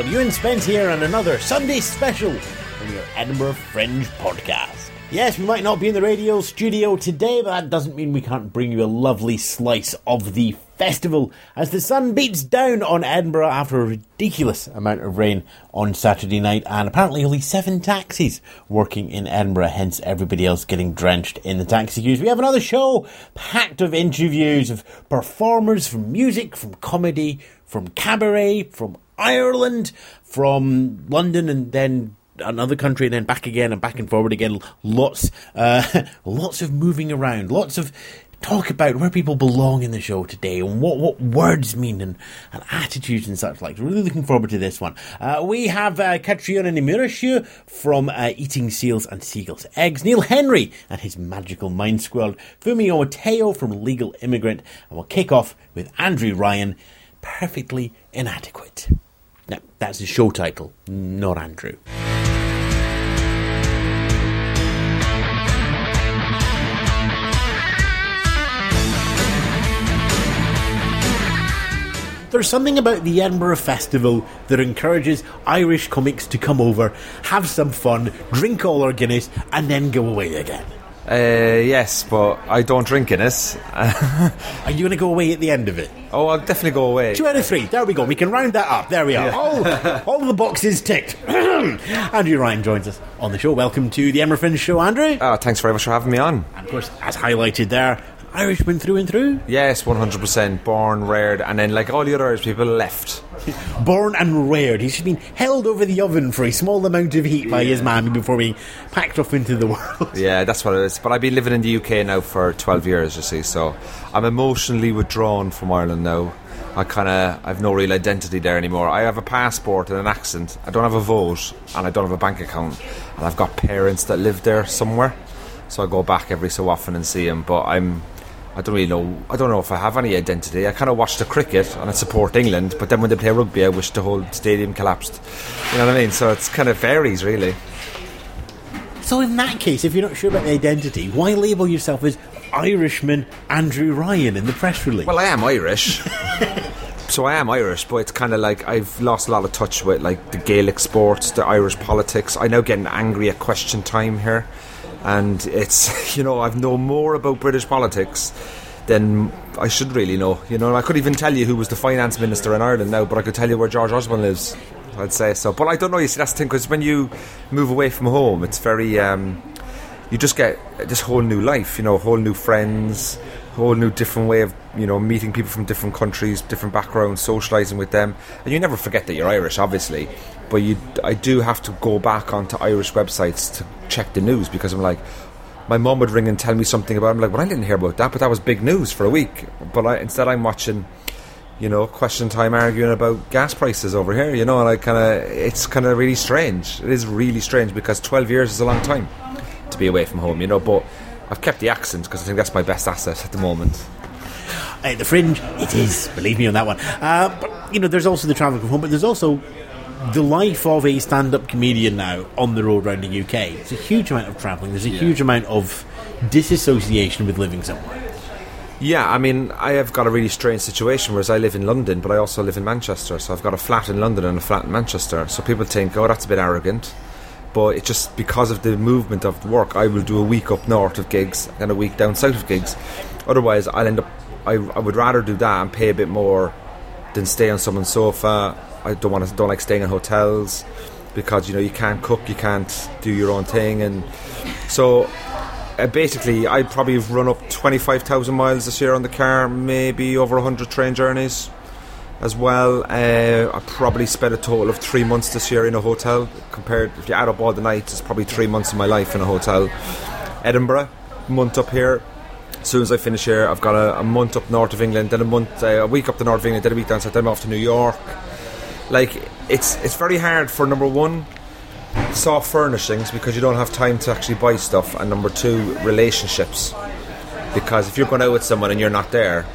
World. Ewan Spence here on another Sunday special from your Edinburgh Fringe podcast. Yes, we might not be in the radio studio today, but that doesn't mean we can't bring you a lovely slice of the festival as the sun beats down on Edinburgh after a ridiculous amount of rain on Saturday night and apparently only seven taxis working in Edinburgh, hence everybody else getting drenched in the taxi queues. We have another show packed of interviews of performers from music, from comedy, from cabaret, from Ireland, from London and then another country and then back again and back and forward again. Lots, uh, lots of moving around, lots of talk about where people belong in the show today and what, what words mean and, and attitudes and such like. Really looking forward to this one. Uh, we have uh, Caitríona Ní Mhurchú from uh, Eating Seals and Seagulls Eggs, Neil Henry and his Magical Mind Squirm, Funmbi Omotayo from Legal Immigrant, and we'll kick off with Andrew Ryan, Perfectly Inadequate. Now, that's the show title, not Andrew. There's something about the Edinburgh Festival that encourages Irish comics to come over, have some fun, drink all our Guinness, and then go away again. Uh, yes, but I don't drink Guinness. Are you going to go away at the end of it? oh, I'll definitely go away. Two out of three. There we go. We can round that up. There we are. All, all the boxes ticked. Andrew Ryan joins us on the show. Welcome to the Emmer Show, Andrew. Ah, thanks very much for having me on. And of course, as highlighted there, Irishman through and through. Yes, 100%. Born, reared, and then, like all the other Irish people, left. Born and reared. He's been held over the oven for a small amount of heat by his mammy before being packed off into the world. Yeah, that's what it is. But I've been living in the UK now for 12 years, you see, so I'm emotionally withdrawn from Ireland now. I kind of I have no real identity there anymore. I have a passport and an accent. I don't have a vote, and I don't have a bank account. And I've got parents that live there somewhere, so I go back every so often and see them. But I'm, I don't really know. I don't know if I have any identity. I kind of watch the cricket and I support England, but then when they play rugby, I wish the whole stadium collapsed. You know what I mean? So it's kind of varies, really. So, in that case, if you're not sure about the identity, why label yourself as Irishman Andrew Ryan in the press release? Well, I am Irish. so I am Irish, but it's kind of like I've lost a lot of touch with like the Gaelic sports, the Irish politics. I now getting angry at question time here, and it's you know I've know more about British politics than I should really know. You know, I could even tell you who was the finance minister in Ireland now, but I could tell you where George Osborne lives. I'd say so, but I don't know. You see, that's the thing because when you move away from home, it's very. Um, you just get this whole new life, you know, whole new friends, whole new different way of, you know, meeting people from different countries, different backgrounds, socialising with them. And you never forget that you're Irish, obviously, but you, I do have to go back onto Irish websites to check the news because I'm like, my mum would ring and tell me something about. It. I'm like, well, I didn't hear about that, but that was big news for a week. But I, instead, I'm watching, you know, question time arguing about gas prices over here. You know, and I kind of, it's kind of really strange. It is really strange because 12 years is a long time to be away from home, you know. But I've kept the accent because I think that's my best asset at the moment. Uh, the fringe, it is. Believe me on that one. Uh, but you know, there's also the travel from home, but there's also the life of a stand-up comedian now on the road around the UK. It's a huge amount of travelling. There's a huge amount of disassociation with living somewhere. Yeah, I mean, I have got a really strange situation, whereas I live in London, but I also live in Manchester. So I've got a flat in London and a flat in Manchester. So people think, oh, that's a bit arrogant. But it's just because of the movement of work, I will do a week up north of gigs and a week down south of gigs. Otherwise, I'll end up. I, I would rather do that and pay a bit more than stay on someone's sofa. I don't want to. Don't like staying in hotels because you know you can't cook, you can't do your own thing, and so uh, basically, I probably have run up twenty five thousand miles this year on the car, maybe over hundred train journeys as well. Uh, I probably spent a total of three months this year in a hotel. Compared, if you add up all the nights, it's probably three months of my life in a hotel. Edinburgh, month up here. As soon as I finish here, I've got a, a month up north of England, then a month, uh, a week up the north of England, then a week down south, then I'm off to New York. Like it's it's very hard for number one, soft furnishings because you don't have time to actually buy stuff, and number two, relationships because if you're going out with someone and you're not there,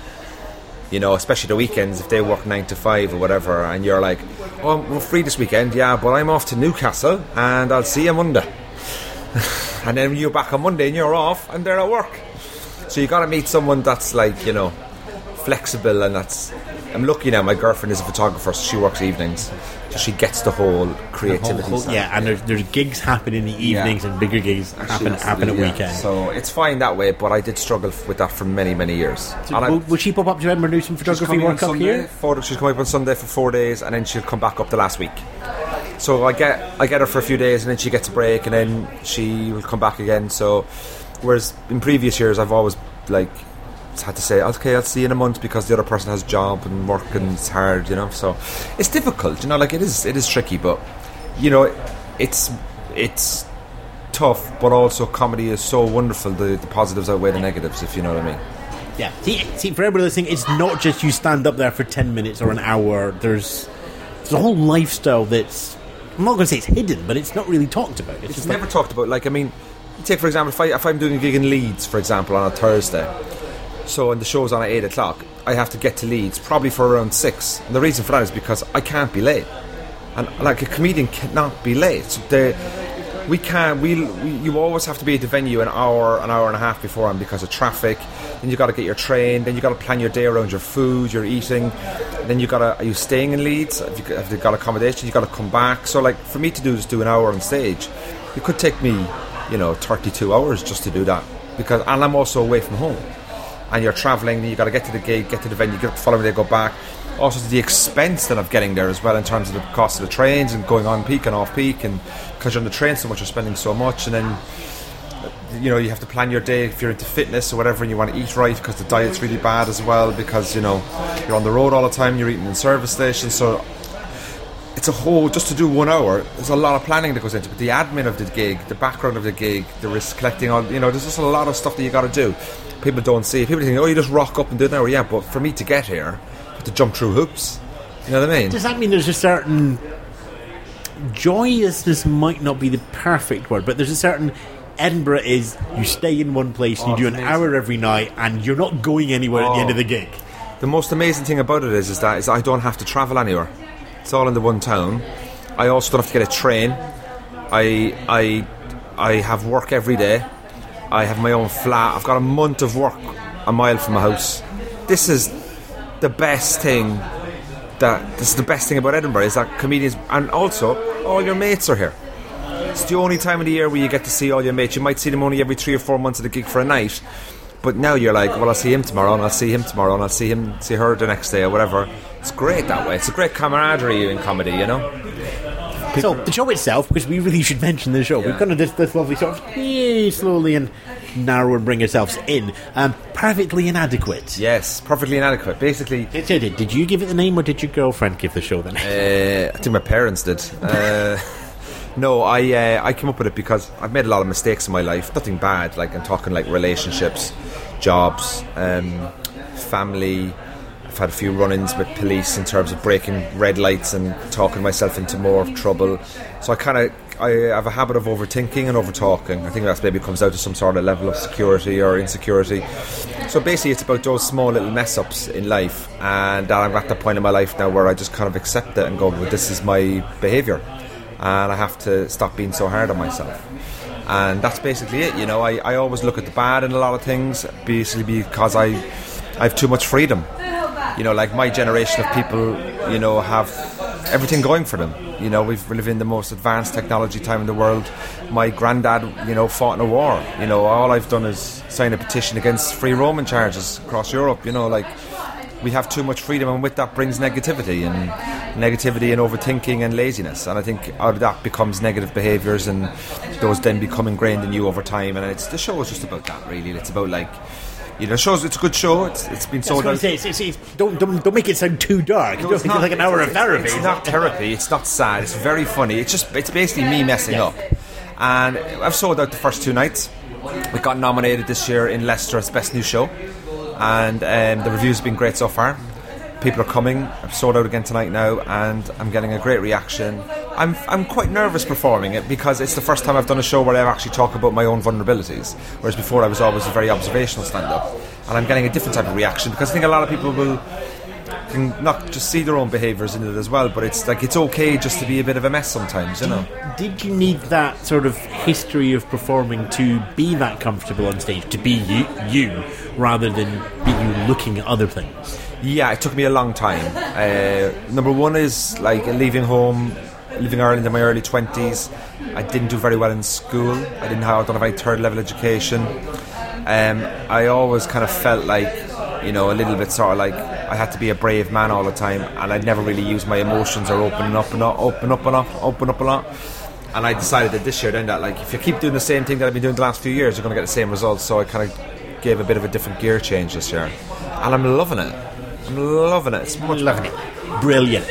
you know, especially the weekends if they work nine to five or whatever, and you're like, "Oh, we're free this weekend, yeah, but I'm off to Newcastle and I'll see you Monday." and then you're back on Monday and you're off and they're at work. So you got to meet someone that's like you know flexible and that's I'm lucky now. My girlfriend is a photographer, so she works evenings, so she gets the whole creativity. Whole- whole- yeah, and there's, there's gigs happen in the evenings Yeah. and bigger gigs happen happen at yeah. weekends. So it's fine that way, but I did struggle with that for many, many years. So will, will she pop up to Edinburgh and do some photography work up here? For, she's coming up on Sunday for four days, and then she'll come back up the last week. So I get I get her for a few days, and then she gets a break, and then she will come back again. So, whereas in previous years, I've always like had to say, oh, okay, I'll see you in a month because the other person has job and work and it's hard, you know. So it's difficult, you know. Like it is, it is tricky, but you know, it's it's tough, but also comedy is so wonderful. The, the positives outweigh the negatives, if you know what I mean. Yeah. See, see, for everybody listening, it's not just you stand up there for 10 minutes or an hour. There's, there's a whole lifestyle that's, I'm not going to say it's hidden, but it's not really talked about. It's, It's just never like, talked about. Like, I mean, take for example, if, I, if I'm doing a gig in Leeds, for example, on a Thursday, so and the show's on at eight o'clock, I have to get to Leeds probably for around six. And the reason for that is because I can't be late, and like a comedian cannot be late. So they, we can't. We, we you always have to be at the venue an hour, an hour and a half beforehand because of traffic. Then you got to get your train. Then you got to plan your day around your food, your eating. Then you got to. Are you staying in Leeds? Have you, have you got accommodation? You got to come back. So like for me to do just do an hour on stage, it could take me, you know, 32 hours just to do that because and I'm also away from home. And you're travelling, then you got to get to the gig, get to the venue, get the following day, go back. Also, the expense then of getting there as well in terms of the cost of the trains and going on peak and off peak, and because you're on the train so much, you're spending so much, and then you know you have to plan your day if you're into fitness or whatever, and you want to eat right because the diet's really bad as well because you know you're on the road all the time, you're eating in service stations, so it's a whole just to do one hour. There's a lot of planning that goes into it. The admin of the gig, the background of the gig, the risk collecting on. You know, there's just a lot of stuff that you got to do. People don't see. People think, oh, you just rock up and do an hour. Yeah, but for me to get here, I have to jump through hoops. You know what I mean? does that mean there's a certain joyousness might not be the perfect word, but there's a certain Edinburgh is you stay in one place and Oh, you do an amazing. hour every night and you're not going anywhere at the end Oh. of the oh. gig. The most amazing thing about it is, is that is I don't have to travel anywhere. It's all in the one town. I also don't have to get a train. I I I have work every day. I have my own flat. I've got a month of work a mile from my house. This is the best thing. That this is the best thing about Edinburgh is that comedians and also all your mates are here. It's the only time of the year where you get to see all your mates. You might see them only every three or four months at a gig for a night. But now you're like, well, I'll see him tomorrow, and I'll see him tomorrow, and I'll see him, see her the next day, or whatever. It's great that way. It's a great camaraderie in comedy, you know. So the show itself, because we really should mention the show, we've Yeah. kind of this, this lovely sort of slowly and narrow and bring ourselves in. Um, perfectly inadequate. Yes, perfectly inadequate. Basically, Did, did, did you give it the name or did your girlfriend give the show the name? uh, I think my parents did. Uh, no, I uh, I came up with it because I've made a lot of mistakes in my life. Nothing bad. Like I'm talking like relationships, jobs, um, family. I've had a few run-ins with police in terms of breaking red lights and talking myself into more trouble. So I kind of I have a habit of overthinking and overtalking. I think that's maybe comes out to some sort of level of security or insecurity. So basically, it's about those small little mess ups in life, and I'm at the point in my life now where I just kind of accept it and go, well, "This is my behaviour," and I have to stop being so hard on myself. And that's basically it. You know, I, I always look at the bad in a lot of things, basically because I I have too much freedom. You know, like my generation of people, you know, have everything going for them. You know, we've we live in the most advanced technology time in the world. My granddad, you know, fought in a war. You know, all I've done is sign a petition against free roaming charges across Europe. You know, like we have too much freedom, and with that brings negativity and negativity and overthinking and laziness. And I think out of that becomes negative behaviours, and those then become ingrained in you over time. And it's the show is just about that, really. It's about like. You know, shows it's a good show. It's, it's been sold out. say, it's, it's, it's, don't, don't, don't make it sound too dark. No, it's not. like an hour of therapy. It's not therapy. It's not sad. It's very funny. It's just it's basically me messing up. And I've sold out the first two nights. We got nominated this year in Leicester as best new show, and um, the reviews have been great so far. People are coming. I've sold out again tonight now, and I'm getting a great reaction. I'm I'm quite nervous performing it because it's the first time I've done a show where I actually talk about my own vulnerabilities, whereas before I was always a very observational stand-up, and I'm getting a different type of reaction because I think a lot of people will can not just see their own behaviours in it as well, but it's like it's okay just to be a bit of a mess sometimes, you know. Did you need that sort of history of performing to be that comfortable on stage, to be you, you rather than you looking at other things? Yeah, it took me a long time. Uh, number one is like leaving home, leaving Ireland in my early twenties. I didn't do very well in school. I didn't have, I don't have any third level education. Um, I always kind of felt like, you know, a little bit sort of like I had to be a brave man all the time, and I'd never really use my emotions or open up and open up and up, open up a lot. And I decided that this year, then that like if you keep doing the same thing that I've been doing the last few years, you're going to get the same results. So I kind of gave a bit of a different gear change this year, and I'm loving it. I'm loving it. It's much Loving it. Brilliant.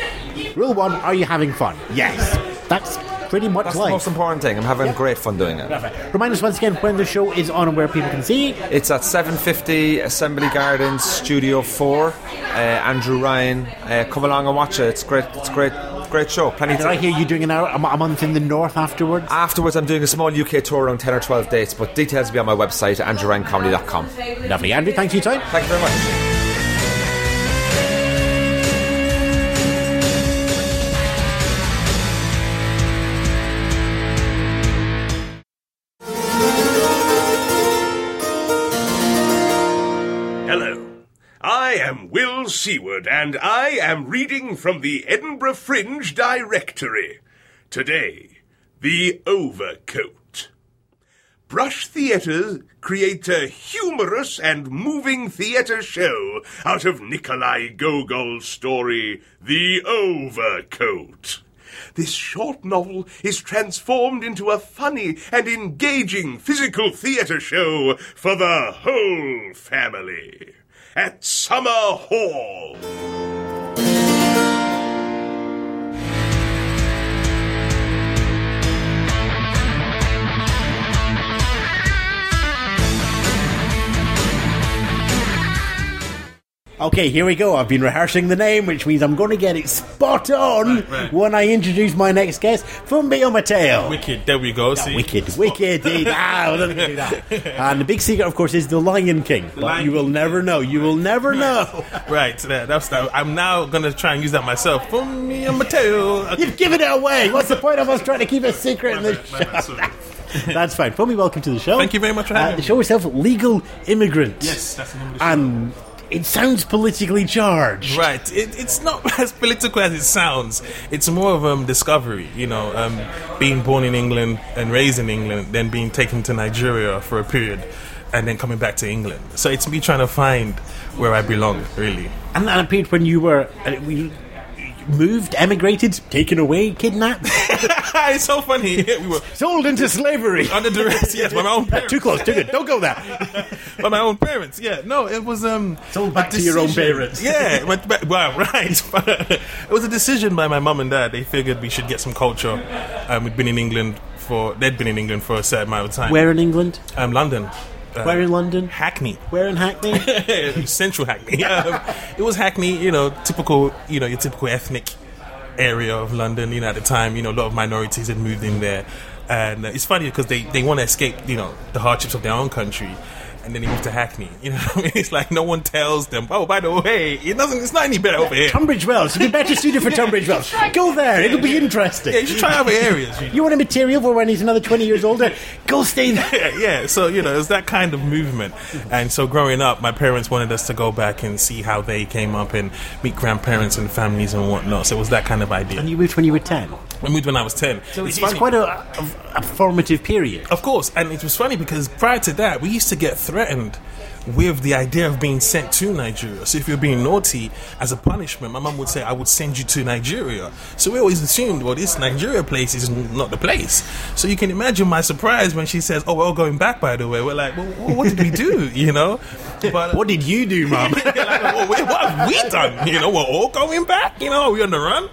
Rule one: Are you having fun? Yes. That's pretty much That's the most important thing. I'm having great fun doing it. Remind us once again when the show is on and where people can see it. It's at 750 Assembly Gardens, Studio 4. Uh, Andrew Ryan, uh, come along and watch it. It's great. It's great. Great show. Plenty. Did I hear you doing an hour, a month in the north afterwards? Afterwards, I'm doing a small UK tour around 10 or 12 dates, but details will be on my website, andrewryancomedy.com. Lovely, Andrew. Thanks for your time. Thank you very much. Seward, and I am reading from the Edinburgh Fringe Directory. Today, The Overcoat. Brush Theatre create a humorous and moving theatre show out of Nikolai Gogol's story, The Overcoat. This short novel is transformed into a funny and engaging physical theatre show for the whole family at Summerhall. Okay, here we go. I've been rehearsing the name, which means I'm going to get it spot on Right, right. when I introduce my next guest, Funmbi Omotayo. Wicked. There we go. See? Wicked, wicked. ah, let me do that. And the big secret, of course, is the Lion King. But Lion you will never know. You will never know. Right. That's that. I'm now gonna try and use that myself. And Mateo. Okay. You've given it away. What's the point of us trying to keep a secret in the my show? That's fine. Funmbi, welcome to the show. Thank you very much for Uh, having the me. show itself, Legal Immigrant. Yes, that's the name of the show. And it sounds politically charged. Right. It, it's not as political as it sounds. It's more of um, discovery. You know, um, being born in England and raised in England, then being taken to Nigeria for a period, and then coming back to England. So it's me trying to find where I belong, really. And that appeared when you were uh, we moved, emigrated, taken away, kidnapped, it's so funny. we were sold into slavery. under duress. Yes, by my own parents. Too close, too good. Don't go there. by my own parents. Yeah, no, it was um Sold back to your own parents. Yeah, but, but, well, right. it was a decision by my mum and dad. They figured we should get some culture. Um, we'd been in England for they'd been in England for a certain amount of time. Where in England? Um, London. Uh, Where in London? Hackney. Where in Hackney? Central Hackney. Um, it was Hackney, you know, typical, you know, your typical ethnic area of London. You know, at the time, you know, a lot of minorities had moved in there, and uh, it's funny because they they want to escape, you know, the hardships of their own country. And then he move to Hackney. You know, what I mean? it's like no one tells them. Oh, by the way, it doesn't. It's not any better over here. Tunbridge Wells. You'd be better suited for Tunbridge Wells. Go there. It'll be interesting. Yeah, you should try other areas. You want a material for when he's another 20 years older? Go stay there. yeah, yeah. So you know, it's that kind of movement. And so, growing up, my parents wanted us to go back and see how they came up and meet grandparents and families and whatnot. So it was that kind of idea. And you moved when you were 10. We moved when I was ten. So it's, funny. it's quite a, a, a formative period. Of course, and it was funny because prior to that, we used to get threatened with the idea of being sent to Nigeria. So if you're being naughty, as a punishment, my mum would say, "I would send you to Nigeria." So we always assumed, well, this Nigeria place is not the place. So you can imagine my surprise when she says, "Oh, we're all going back." By the way, we're like, "Well, what did we do?" You know, but What did you do, Mum? like, well, what have we done? You know, we're all going back. You know, are we on the run?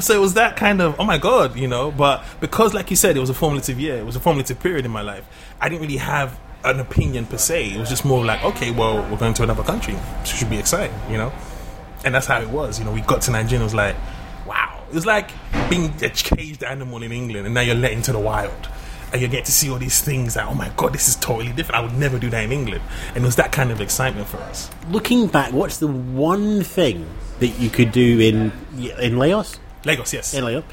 So it was that kind of oh my god, you know. But because, like you said, it was a formative year. It was a formative period in my life. I didn't really have an opinion per se. It was just more like, okay, well, we're going to another country. So it should be exciting, you know. And that's how it was. You know, we got to Nigeria. and It was like, wow. It was like being a caged animal in England, and now you're let into the wild. And you get to see all these things that, oh my god, this is totally different. I would never do that in England. And it was that kind of excitement for us. Looking back, what's the one thing that you could do in in Laos? Lagos, yes. In Laos?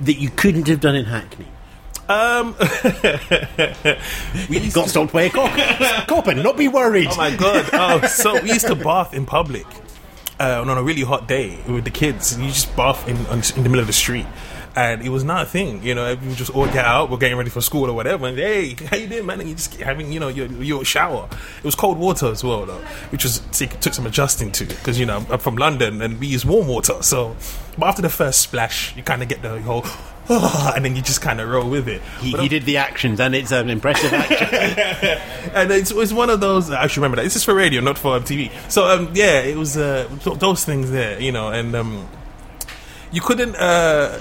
That you couldn't have done in Hackney? Um, we used Got to, stopped by a cop. Coppin, not be worried. oh my god! Oh, so we used to bath in public. uh, on a really hot day with the kids, and you just bath in in the middle of the street. And it was not a thing, you know. We just all get out, we're getting ready for school or whatever. And hey, how you doing, man? And you just having, you know, your your shower. It was cold water as well, though, which was it took some adjusting to because you know I'm from London and we use warm water. So, but after the first splash, you kind of get the whole, and then you just kind of roll with it. He, he did the actions, and it's an impressive action. and it's, it's one of those. I should remember that. This is for radio, not for TV. So um, yeah, it was uh, th- those things there, you know, and um, you couldn't. Uh,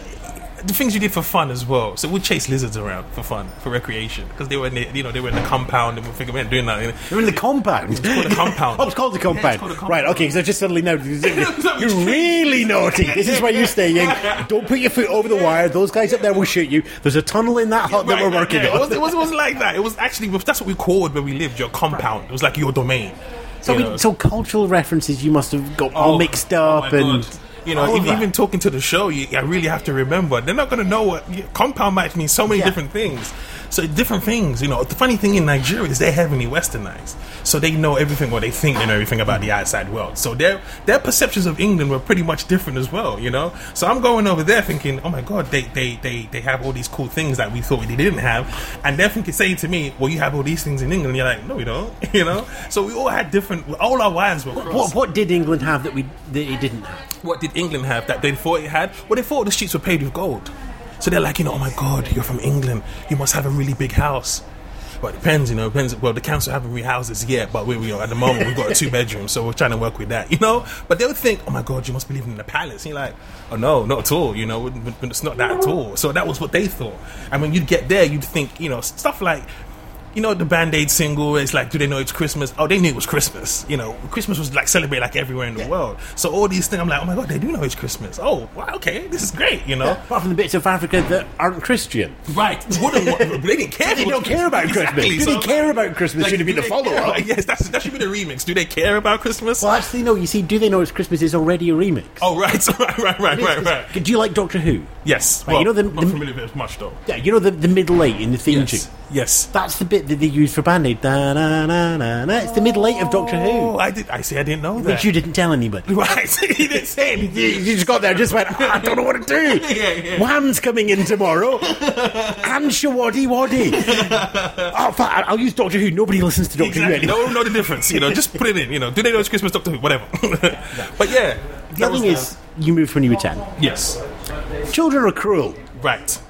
the things you did for fun as well. So we'd chase lizards around for fun, for recreation, because they were in the, you know they were in the compound, and we figured we weren't doing that. You're in the compound. It's called a compound. oh, it's called the Yeah, compound. called a compound. Right, okay, so just suddenly now, you're really naughty. This is where you're staying. Don't put your foot over the wire. Those guys up there will shoot you. There's a tunnel in that hut that we're working yeah, on. It, was, it, was, wasn't like that. It was actually that's what we called where we lived. Your compound. It was like your domain. so, you I know. mean, so cultural references you must have got all Oh, mixed oh up my and. God. You know, even, talking to the show, you, I really have to remember. They're not going to know what compound might mean. So many Yeah. different things. So different things. You know, the funny thing in Nigeria is they're heavily westernized, so they know everything what they think they know everything about the outside world. So their their perceptions of England were pretty much different as well. You know, so I'm going over there thinking, oh my god, they they they, they have all these cool things that we thought they didn't have, and they're thinking saying to me, well, you have all these things in England. And you're like, no, we don't. You know, so we all had different. All our wires were crossed. What, what did England have that we that it didn't have? What did England have that they thought it had? Well, they thought the streets were paved with gold. So they're like, you know, oh my God, you're from England. You must have a really big house. Well, it depends, you know. Depends. Well, the council haven't re houses yet, but we, we are at the moment we've got a two bedroom, so we're trying to work with that, you know. But they would think, oh my God, you must be living in a palace. And you're like, oh no, not at all, you know. It's not that at all. So that was what they thought. And when you'd get there, you'd think, you know, stuff like you know the Band Aid single. It's like, do they know it's Christmas? Oh, they knew it was Christmas. You know, Christmas was like celebrated like everywhere in the world. So all these things, I'm like, oh my god, they do know it's Christmas. Oh, wow, okay, this is great. You know, Apart from the bits of Africa that aren't Christian. right? They didn't care. They if it was don't care about Exactly, Christmas. Do so- they care about Christmas? Like, Should it be the follow up? about- Yes, that's, that should be the remix. Do they care about Christmas? Well, actually, no. You see, do they know it's Christmas is already a remix? Oh, right, right, right, right, right, right. Do you like Doctor Who? Yes, Right, well, you know the- not the- familiar with it much though. Yeah, you know the, the middle eight in the theme Yes, tune. Yes. That's the bit that they use for Band Aid. It's the middle eight of Doctor Who. Oh, I did. I see. I didn't know that. Which you didn't tell anybody. Right, he didn't say anything. you just got there and just went, "Ah, I don't know what to do. Yeah, yeah. Wham's coming in tomorrow. and Showaddywaddy. oh, fuck, I'll use Doctor Who. Nobody listens to Doctor Who Exactly. anymore. No, know the difference. You know, just put it in. You know, do they know it's Christmas, Doctor Who? Whatever. but yeah, The other thing is, you moved when you were 10. yes, Children are cruel. right.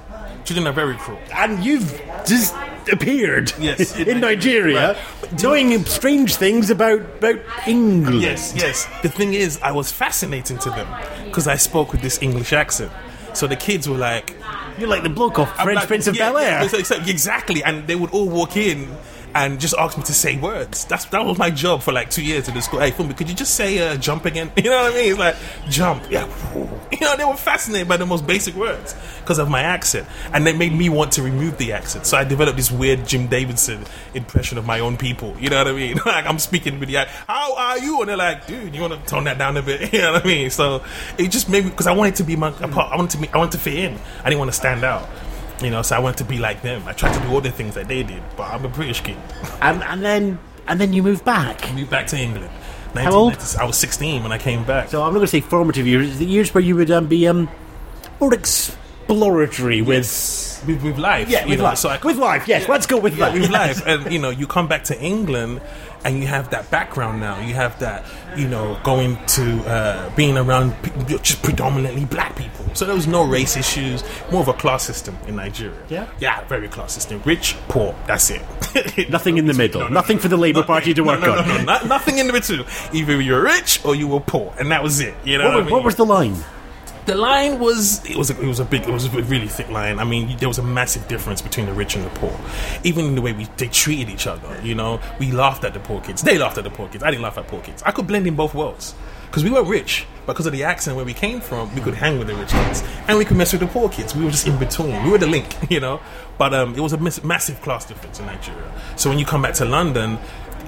Children are very cruel. And you've just appeared Yes, in in Nigeria, Right. knowing strange things about, about England. Yes, yes. The thing is, I was fascinating to them because I spoke with this English accent. So the kids were like, You're like the bloke off French like, Prince of yeah, Bel Air. yeah, exactly. And they would all walk in and just ask me to say words. That's that was my job for like two years in the school. Hey, Funmbi, could you just say uh, jump again? You know what I mean? It's like jump. Yeah. You know, they were fascinated by the most basic words because of my accent, and they made me want to remove the accent. So I developed this weird Jim Davidson impression of my own people. You know what I mean? like I'm speaking with the how are you? And they're like, dude, you want to tone that down a bit? You know what I mean? So it just made me because I wanted to be my part. I wanted to be, I wanted to fit in. I didn't want to stand out. You know, so I wanted to be like them. I tried to do all the things that they did, but I'm a British kid. And, and then and then you moved back. Moved back to England. How old? I was 16 when I came back. So I'm not going to say formative years. The years where you would um, be um, more exploratory with with, with life. yeah, with know, life. So I, with life, yes. Let's go with yeah, life. with life. And you know, you come back to England and you have that background now. You have that, you know, going to uh, being around pe- just predominantly black people. So there was no race issues, more of a class system in Nigeria. Yeah? Yeah, very class system. Rich, poor, that's it. Nothing in the middle. No, no, Nothing for the Labour Party to work no, no, on. no, no, nothing in the middle. Either you were rich or you were poor, and that was it. You know What, what, I mean? what was the line? The line was it was a, it was a big it was a really thick line. I mean, there was a massive difference between the rich and the poor, even in the way we they treated each other. You know, we laughed at the poor kids. They laughed at the poor kids. I didn't laugh at poor kids. I could blend in both worlds because we weren't rich, but because of the accent where we came from, we could hang with the rich kids and we could mess with the poor kids. We were just in between. We were the link, you know. But um, it was a massive class difference in Nigeria. So when you come back to London.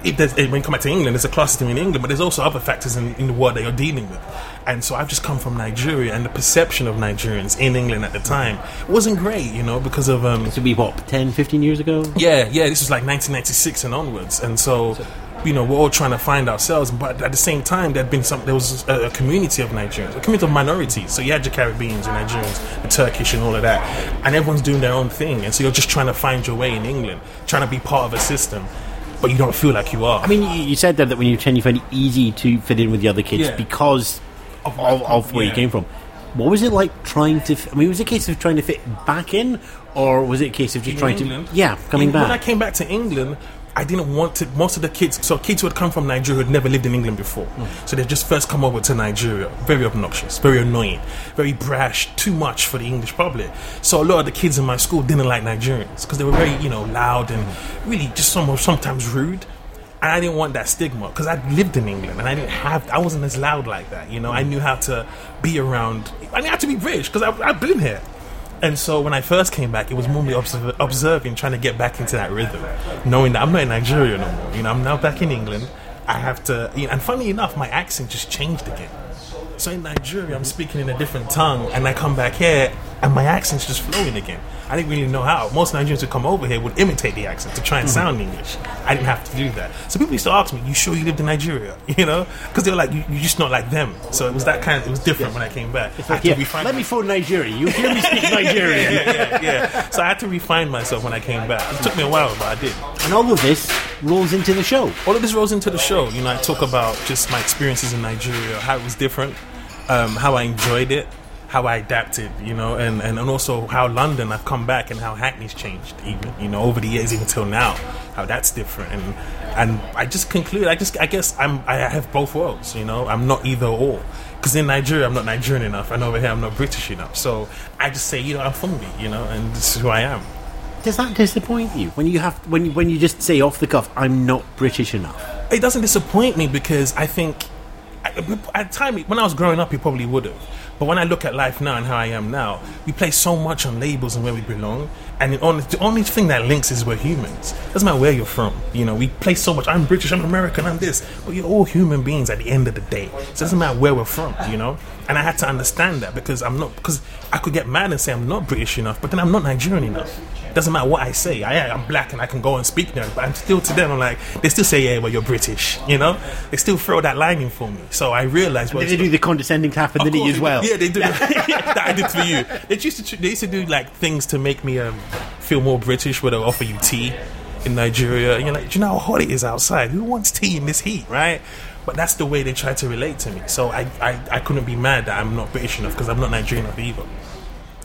It, there's, when you come back to England, there's a class system in England, but there's also other factors in, in the world that you're dealing with. And so I've just come from Nigeria, and the perception of Nigerians in England at the time wasn't great, you know, because of um, To be what, 10, 15 years ago? yeah, yeah. This was like 1996 and onwards, and so you know, we're all trying to find ourselves. But at the same time, there'd been some. There was a, a community of Nigerians, a community of minorities. So you had your Caribbeans, your Nigerians, the Turkish, and all of that, and everyone's doing their own thing. And so you're just trying to find your way in England, trying to be part of a system, but you don't feel like you are. I mean, you, you said there that when you were 10, you found it easy to fit in with the other kids Yeah. because of, of, of where you Yeah. came from. What was it like trying to? f- I mean, was it a case of trying to fit back in, or was it a case of just in trying England. to? Yeah, coming In- When I back. came back to England, I didn't want to. Most of the kids, so kids who had come from Nigeria who had never lived in England before, Hmm. so they just first come over to Nigeria. Very obnoxious, very annoying, very brash, too much for the English public. So a lot of the kids in my school didn't like Nigerians because they were very, you know, loud and really just some, sometimes rude. And I didn't want that stigma because I lived in England and I didn't have, I wasn't as loud like that. You know, I knew how to be around. I didn't have to be British because I've been here. And so when I first came back, it was normally observ- observing, trying to get back into that rhythm, knowing that I'm not in Nigeria no more. You know, I'm now back in England. I have to, you know, and funny enough, my accent just changed again. So in Nigeria, I'm speaking in a different tongue, and I come back here, and my accent's just flowing again. I didn't really know how. Most Nigerians who come over here would imitate the accent to try and mm-hmm. sound English. I didn't have to do that. So people used to ask me, "You sure you lived in Nigeria?" You know, because they were like, you, "You're just not like them." So it was that kind. Of, it was different when I came back. I had to Yeah, let me phone Nigeria. You hear me speak Nigerian. yeah, yeah, yeah. So I had to refine myself when I came back. It took me a while, but I did. And all of this rolls into the show. All of this rolls into the show. You know, I talk about just my experiences in Nigeria, how it was different, um, how I enjoyed it, how I adapted, you know, and, and, and also how London, I've come back and how Hackney's changed, even, you know, over the years, even till now, how that's different. And and I just conclude, I just, I guess I'm, I have both worlds, you know, I'm not either or. Because in Nigeria, I'm not Nigerian enough, and over here, I'm not British enough. So I just say, you know, I'm Funmbi, you know, and this is who I am. Does that disappoint you when you have when you, when you just say off the cuff, "I'm not British enough"? it doesn't disappoint me because I think at the time when I was growing up, it probably would have. But when I look at life now and how I am now, we play so much on labels and where we belong, and the only, the only thing that links is we're humans. Doesn't matter where you're from. You know, we play so much. I'm British. I'm American. I'm this. But you're all human beings at the end of the day. So it doesn't matter where we're from. You know. And I had to understand that because I'm not because I could get mad and say I'm not British enough, but then I'm not Nigerian enough. Doesn't matter what I say. I, I'm black and I can go and speak there, but I'm still to them. I'm like they still say yeah, well you're British. You know, they still throw that line in for me. So I realized well, they do the condescending tap and the of knee as well? Yeah, they do. that I did for you. They used to. They used to do like things to make me um, feel more British. Where they offer you tea in Nigeria, and you're like, do you know how hot it is outside? Who wants tea in this heat, right? But that's the way they try to relate to me. So I, I, I couldn't be mad that I'm not British enough because I'm not Nigerian enough either.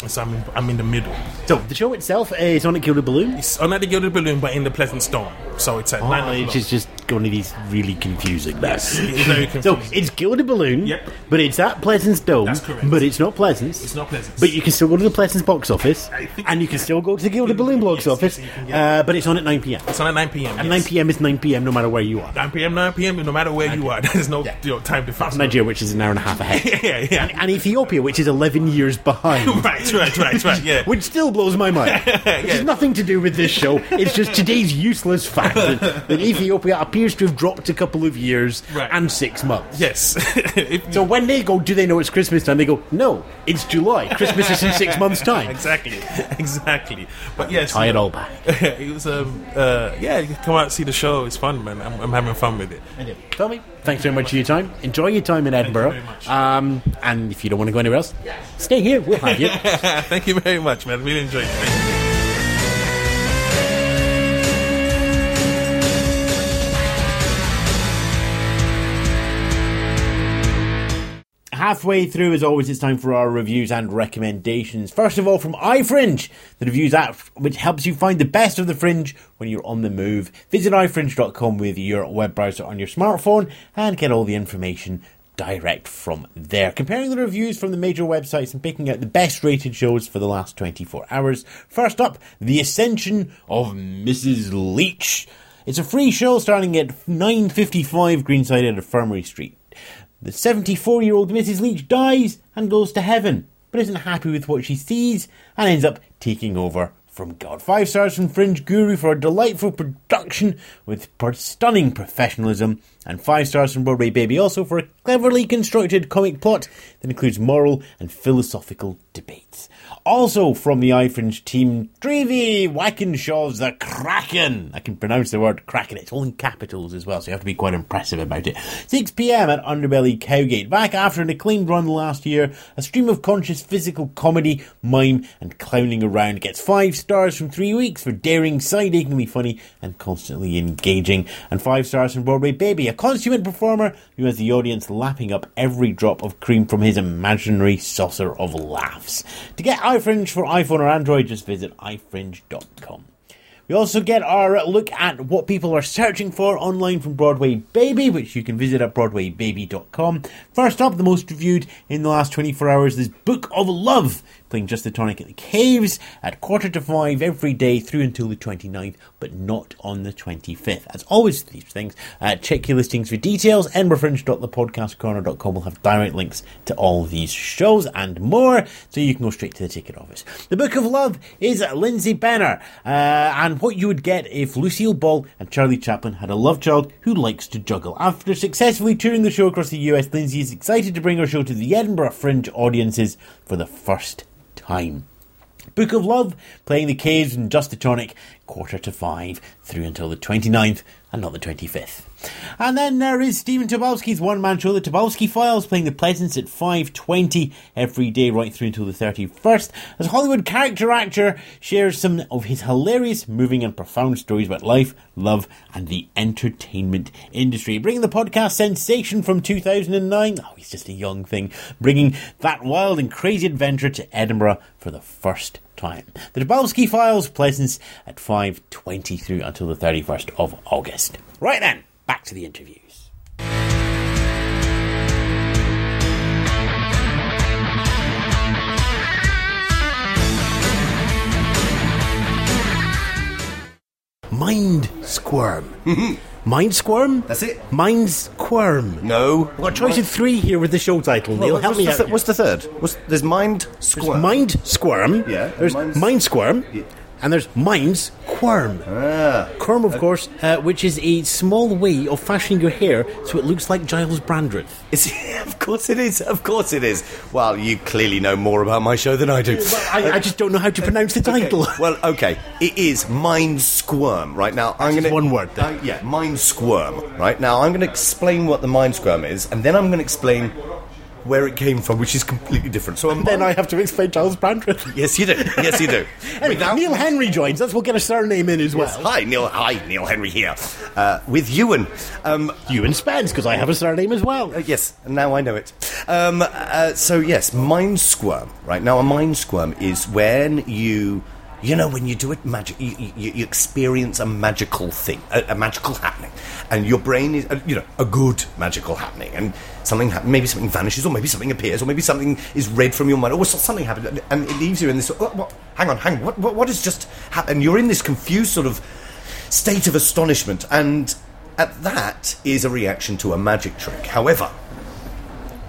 And so I'm in, I'm in the middle. So the show itself is on at Gilded Balloon. It's on at the Gilded Balloon, but in the Pleasant Stone. So it's at Oh, nine it's just, just going to these really confusing. Yes, it's So it's Gilded Balloon, Yep. but it's at Pleasant Dome, That's correct. but it's not Pleasant. It's not Pleasance. But you can still go to the Pleasance box office, and you can still go to the Gilded Balloon box Yes, office, yes, you can get uh, but it's on at 9 p.m. it's on at 9 p.m. And. 9 p.m. is 9 p.m. no matter where you are. 9 p.m. 9 p.m. No matter where you are, there's no you know, time difference. Nigeria, which is an hour and a half ahead. yeah, yeah. and Ethiopia, which is 11 years behind. right, right, right, right. Yeah. Which still blows my mind. Which has nothing to do with this show. It's just today's useless fact that, that Ethiopia appears to have dropped a couple of years Right. and six months. yes. If- So when they go, do they know it's Christmas time? They go, no, it's July. Christmas is in six months' time. exactly, exactly. But yes, Tie it all back. it was um uh yeah. You can come out and see the show. It's fun, man. I'm, I'm having fun with it. Tommy, thanks very much for your time. Enjoy your time in Edinburgh. Um, and if you don't want to go anywhere else, stay here. We'll have you. Thank you very much, man. Really enjoyed it. Halfway through, as always, it's time for our reviews and recommendations. First of all, from iFringe, the reviews app which helps you find the best of the fringe when you're on the move. Visit ifringe.com with your web browser on your smartphone and get all the information direct from there. Comparing the reviews from the major websites and picking out the best rated shows for the last 24 hours. First up, The Ascension of Mrs. Leach. It's a free show starting at 9.55 Greenside at Infirmary Street. The 74 year old Mrs. Leach dies and goes to heaven, but isn't happy with what she sees and ends up taking over from God. Five stars from Fringe Guru for a delightful production with stunning professionalism, and five stars from Broadway Baby also for a cleverly constructed comic plot that includes moral and philosophical debates. Also from the iFringe team, Trygve Wakenshaw's The Kraken. I can pronounce the word Kraken. It's all in capitals as well, so you have to be quite impressive about it. 6pm at Underbelly Cowgate. Back after an acclaimed run last year, a stream of conscious physical comedy, mime, and clowning around gets five stars from three weeks for daring, side-achingly funny, and constantly engaging. And five stars from Broadway Baby, consummate performer who has the audience lapping up every drop of cream from his imaginary saucer of laughs. To get iFringe for iPhone or Android, just visit ifringe.com. We also get our look at what people are searching for online from Broadway Baby, which you can visit at BroadwayBaby.com. First up, the most reviewed in the last 24 hours is Book of Love, playing Just the Tonic at the Caves at quarter to five every day through until the 29th, but not on the 25th. As always, these things, uh, check your listings for details. EdinburghFringe.thepodcastcorner.com will have direct links to all these shows and more, so you can go straight to the ticket office. The Book of Love is Lindsay Benner, uh, and what you would get if Lucille Ball and Charlie Chaplin had a love child who likes to juggle. After successfully touring the show across the US, Lindsay is excited to bring her show to the Edinburgh Fringe audiences for the first time. Book of Love, playing the Caves and Just the Tonic, quarter to five through until the 29th and not the 25th. And then there is Stephen Tobolowsky's one-man show, The Tobolowsky Files, playing the Pleasance at 5.20 every day right through until the 31st, as Hollywood character actor shares some of his hilarious, moving and profound stories about life, love, and the entertainment industry. Bringing the podcast sensation from 2009, oh, he's just a young thing, bringing that wild and crazy adventure to Edinburgh for the first time. The Tobolowsky Files, Pleasance at 5.20 through until the 31st of August. Right then, back to the interviews. Mind Squirm. Mind Squirm? That's it. Mind Squirm. No. I've got a choice of three here with the show title. Neil, Well, help what's, me the out. th- what's the third? What's, there's mind squirm. Mind Squirm. Yeah, There's Mind- Mind Squirm. Yeah. And there's Mind's Quirm. Ah. Quirm, of course, uh, which is a small way of fashioning your hair so it looks like Giles Brandreth. Is of course it is. Of course it is. Well, you clearly know more about my show than I do. I, I just don't know how to pronounce the Okay, title. Well, okay. It is mind squirm. Right now, I'm going to one word then. Uh, yeah, mind squirm. Right now, I'm going to explain what the mind squirm is, and then I'm going to explain where it came from, which is completely different. So, then I have to explain Charles Brandreth. yes, you do. Yes, you do. Anyway, Without- Neil Henry joins us. We'll get a surname in as well. Hi, Neil. Hi, Neil Henry here uh, with Ewan. Um, Ewan Spence, because I have a surname as well. Uh, yes, now I know it. Um, uh, so yes, mind squirm. Right now, a mind squirm is when you, you know, when you do it magic, you, you, you experience a magical thing, a, a magical happening, and your brain is, uh, you know, a good magical happening, and something happen, maybe something vanishes, or maybe something appears, or maybe something is read from your mind, or something happens, and- it leaves you in this. What, what, hang on, hang on. What, what, what has just happened? You're in this confused sort of state of astonishment, and at that is a reaction to a magic trick. However,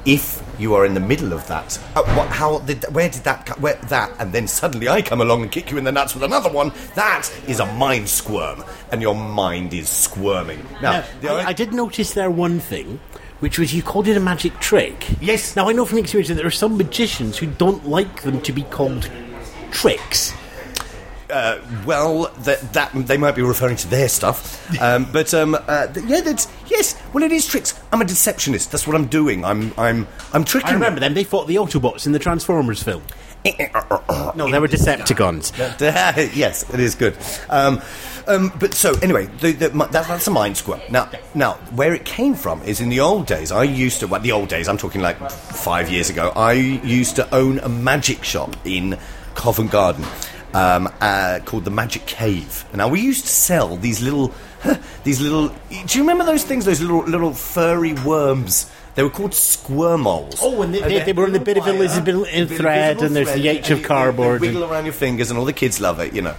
if you are in the middle of that, uh, what, how did where did that where that and then suddenly I come along and kick you in the nuts with another one? That is a mind squirm, and your mind is squirming. Now, Now, the I, I did notice there one thing, which was you called it a magic trick. Yes. Now I know from experience that there are some magicians who don't like them to be called tricks. Well, that, that they might be referring to their stuff, um, but um, uh, th- yeah, that's yes. Well, it is tricks. I'm a deceptionist. That's what I'm doing. I'm I'm I'm tricking. I remember them. They fought the Autobots in the Transformers film. No, they were Decepticons. yes, it is good. Um, um, but so anyway, the, the, that, that's a mind squirm. Now, now where it came from is in the old days. I used to, well, the old days. I'm talking like five years ago. I used to own a magic shop in Covent Garden um, uh, called the Magic Cave. Now we used to sell these little, these little. Do you remember those things? Those little little furry worms. They were called squirmles. Oh, and they- they- they were in a bit of invisible a thread, and there's the thread, H of they- cardboard They and- wiggle around your fingers, and all the kids love it, you know.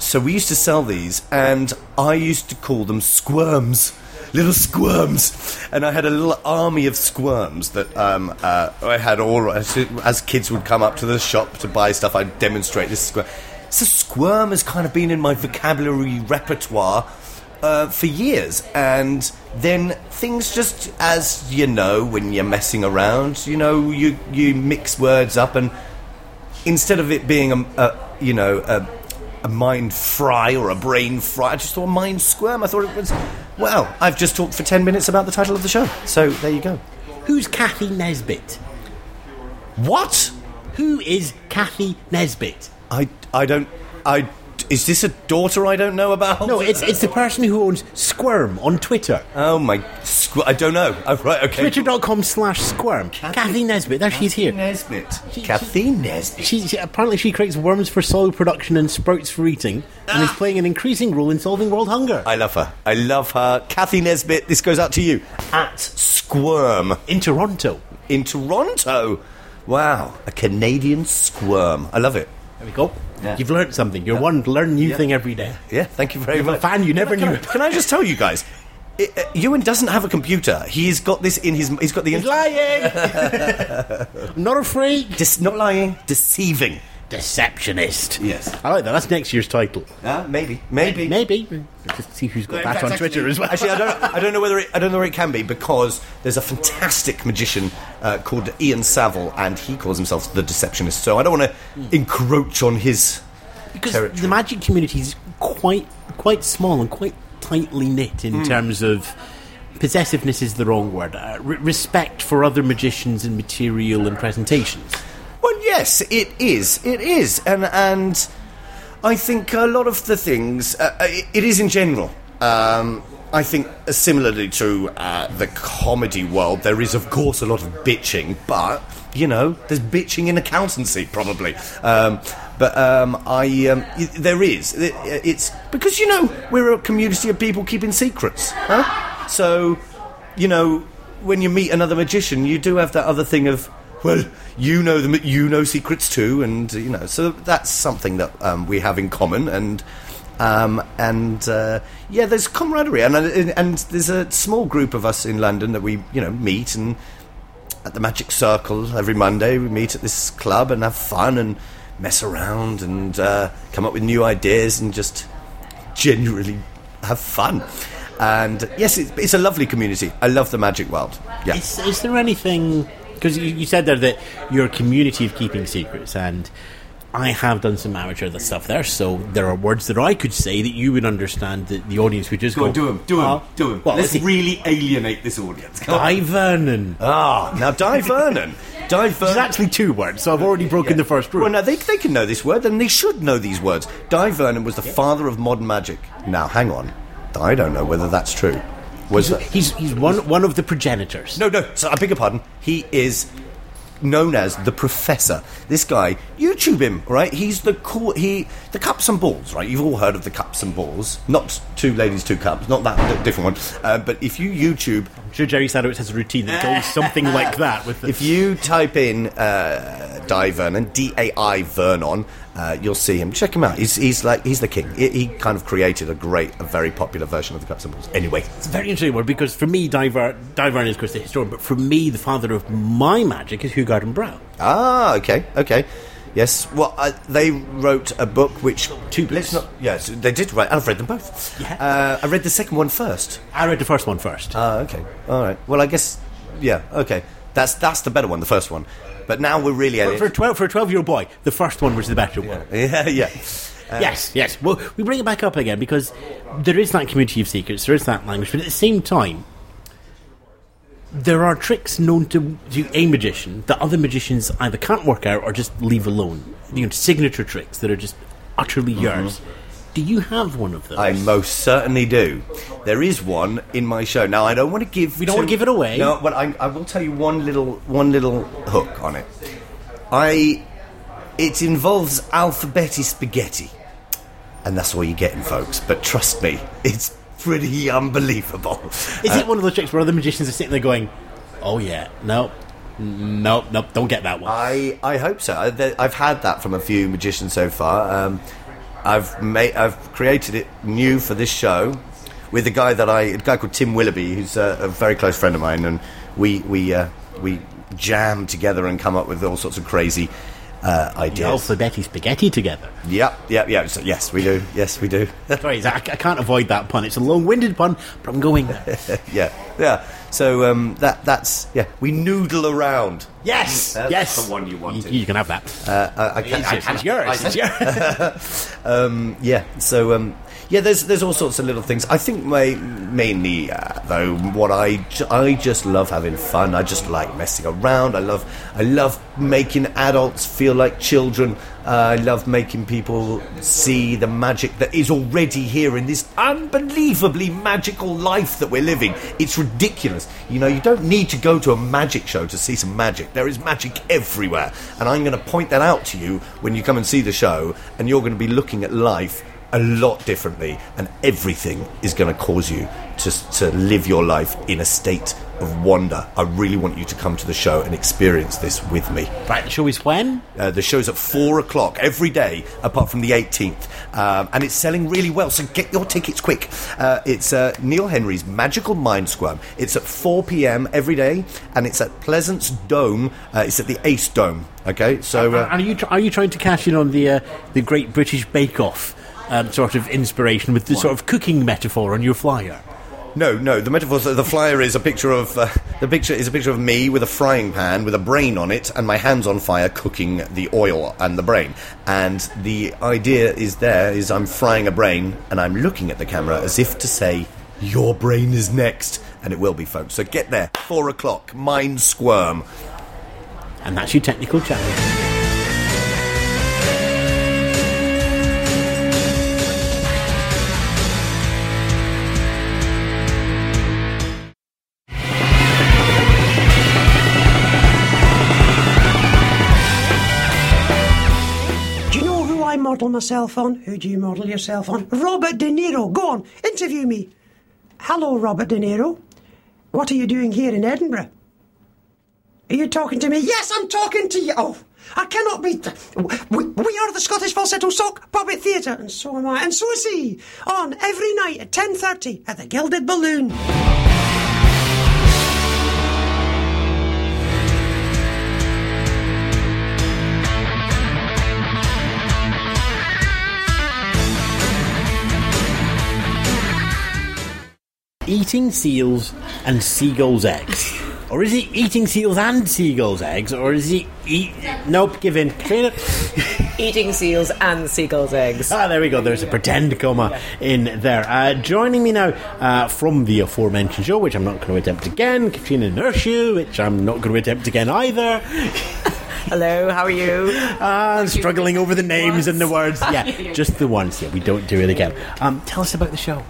So we used to sell these, and I used to call them squirms. Little squirms, and I had a little army of squirms that um, uh, I had all as, as kids would come up to the shop to buy stuff. I'd demonstrate this squirm. So squirm has kind of been in my vocabulary repertoire uh, for years, and then things just as you know when you're messing around, you know, you you mix words up and instead of it being a, a you know a, a mind fry or a brain fry, I just thought mind squirm. I thought it was well. I've just talked for ten minutes about the title of the show, so there you go. Who's Kathy Nesbit? What? Who is Kathy Nesbit? I I don't I. Is this a daughter I don't know about? No, it's it's the person who owns Squirm on Twitter. Oh my! Squ- I don't know. Oh, right, okay. Twitter.com slash Squirm. Kathy, Nesbit. There she's here. Nesbit. She- Kathy Nesbit. She, she apparently she creates worms for soil production and sprouts for eating, and is ah! playing an increasing role in solving world hunger. I love her. I love her. Kathy Nesbit. This goes out to you at Squirm in Toronto. in Toronto. Wow, a Canadian squirm. I love it. There we go. Yeah. You've learned something. You're one learn new Yeah. thing every day. Yeah, thank you very You're a much. fan you never can, knew. I, can I just tell you guys? i uh, Ewan doesn't have a computer. He's got this in his. He's got the. He's lying. Not afraid. Dis- not lying, deceiving. Deceptionist. Yes. I like that. That's next year's title. Uh, maybe, maybe, Maybe. Just see who's got that on Twitter as well. Actually, I don't. I don't know whether it, I don't know where it can be because there's a fantastic magician uh, called Ian Saville, and he calls himself the Deceptionist. So I don't want to encroach on his. because territory. the magic community is quite quite small and quite tightly knit in terms of possessiveness is the wrong word. Uh, re- respect for other magicians and material and presentations. Well, yes, it is. It is, and and I think a lot of the things. Uh, uh, it, it is in general. Um, I think uh, similarly to uh, the comedy world, there is of course a lot of bitching, but you know, there's bitching in accountancy probably. Um, but um, I, um, y- there is. It, it's because you know we're a community of people keeping secrets, huh? So, you know, when you meet another magician, you do have that other thing of well, you know them, you know secrets too, and you know, so that's something that um, we have in common, and um, and uh, yeah, there's camaraderie, and and there's a small group of us in London that we you know meet and at the Magic Circle every Monday. We meet at this club and have fun and mess around and uh, come up with new ideas and just genuinely have fun. And yes, it's, it's a lovely community. I love the magic world. Yeah. Is, is there anything? Because you, you said there that you're a community of keeping secrets, and I have done some amateur stuff there. So there are words that I could say that you would understand that the audience would just Go go. on, do him, do him, "Oh, do him. Well, Let's really alienate this audience. Dai Vernon. Ah, now Dai Vernon. Dai It's Vernon. actually two words, so I've already broken the first rule. Well, now they, they can know this word, and they should know these words. Dai Vernon was the father of modern magic. Now, hang on. I don't know whether that's true. Was that? he's he's one one of the progenitors. No, no. So I beg your pardon. He is known as the Professor. This guy, YouTube him, right? He's the cool. He the cups and balls, right? You've all heard of the cups and balls. Not two ladies, two cups. Not that different one. Uh, but if you YouTube, I'm sure Jerry Sadowitz has a routine that goes something like that. With the, if you type in uh, Dai Vernon, D A I Vernon, uh, you'll see him. Check him out. He's he's like he's the king. He, he kind of created a great, a very popular version of the cups and balls. Anyway, It's a very interesting word because for me, Diver, Divern is, of course, the historian, but for me, the father of my magic is Hugh Garden Brown. Ah, okay, okay. Yes, well, uh, they wrote a book which. Two books. not. Yes, they did write. I've read them both. Yeah. Uh, I read the second one first. I read the first one first. Ah, okay. All right. Well, I guess. Yeah. Okay. That's that's the better one, the first one. But now we're really. for, for, a 12, for a 12 year old boy, the first one was the better one. yeah, yeah. yes, yes. Well, we bring it back up again because there is that community of secrets, there is that language, but at the same time, there are tricks known to, to a magician that other magicians either can't work out or just leave alone. You know, signature tricks that are just utterly mm-hmm. yours. Do you have one of those? I most certainly do. There is one in my show. Now I don't want to give. We don't want to give it away. No, but I, I will tell you one little one little hook on it. I. It involves alphabetti spaghetti, and that's all you're getting, folks. But trust me, it's pretty unbelievable. Is it one of those tricks where other magicians are sitting there going, "Oh yeah, no, no, no, don't get that one." I, I hope so. I, I've had that from a few magicians so far. Um, I've made, I've created it new for this show with a guy that I, a guy called Tim Willoughby, who's a, a very close friend of mine, and we we uh, we jam together and come up with all sorts of crazy uh, ideas. alphabetti spaghetti together. Yep, yep, yep. So, yes, we do. Yes, we do. Sorry, I, I can't avoid that pun. It's a long-winded pun, but I'm going. yeah, yeah. So um, that that's yeah. We noodle around. Yes, That's yes. the one you wanted. You, can have that. Uh, I, I can, I It's, can, yours. It's yours. um, yeah. So um, yeah, there's there's all sorts of little things. I think my, mainly uh, though, what I ju- I just love having fun. I just like messing around. I love I love making adults feel like children. Uh, I love making people see the magic that is already here in this unbelievably magical life that we're living. It's ridiculous. You know, you don't need to go to a magic show to see some magic. There is magic everywhere. And I'm going to point that out to you when you come and see the show, and you're going to be looking at life a lot differently, and everything is going to cause you to, to live your life in a state of wonder. I really want you to come to the show and experience this with me. right, the show is when? Uh, the show's at four o'clock every day, apart from the 18th, um, and it's selling really well. So get your tickets quick. Uh, it's uh, Neil Henry's Magical Mind Squirm. It's at 4 p.m. every day, and it's at Pleasance Dome. Uh, it's at the Ace Dome. Okay, so uh, are you tr- are you trying to cash in on the uh, the Great British Bake Off um, sort of inspiration with the sort of cooking metaphor on your flyer? no, no. The metaphor, the flyer is a picture of uh, the picture is a picture of me with a frying pan with a brain on it, and my hands on fire cooking the oil and the brain. And the idea is there is I'm frying a brain, and I'm looking at the camera as if to say, "Your brain is next," and it will be, folks. So get there, four o'clock. Mind squirm. And that's your technical challenge. Myself on? Who do you model yourself on? Robert De Niro. Go on, interview me. Hello, Robert De Niro. What are you doing here in Edinburgh? Are you talking to me? Yes, I'm talking to you. Oh, I cannot be. We, we are the Scottish Falsetto Sock Puppet Theatre, and so am I, and so is he. On every night at ten thirty at the Gilded Balloon. Eating seals and seagulls' eggs. Or is he eating seals and seagulls' eggs? Or is he eat. Nope, give in. Caitríona? Eating seals and seagulls' eggs. Ah, there we go. There's a pretend comma in there. Uh, joining me now uh, from the aforementioned show, which I'm not going to attempt again, Caitríona Nurshu, which I'm not going to attempt again either. Hello, how are you? Uh, struggling over the names and the words. Yeah, just the ones. Yeah, we don't do it again. Um, tell us about the show.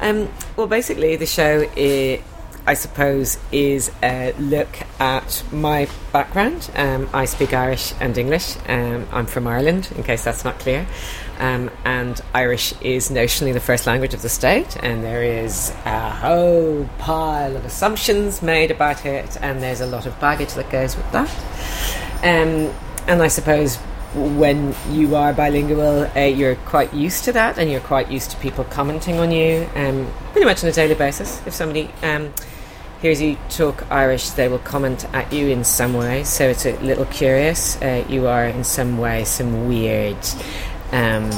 Um, well, basically, the show, i I suppose, is a look at my background. Um, I speak Irish and English. Um, I'm from Ireland, in case that's not clear. Um, and Irish is notionally the first language of the state, and there is a whole pile of assumptions made about it, and there's a lot of baggage that goes with that. Um, and I suppose when you are bilingual, uh, you're quite used to that, and you're quite used to people commenting on you, um, pretty much on a daily basis. If somebody um, hears you talk Irish, they will comment at you in some way. So it's a little curious. Uh, you are in some way some weird. Um,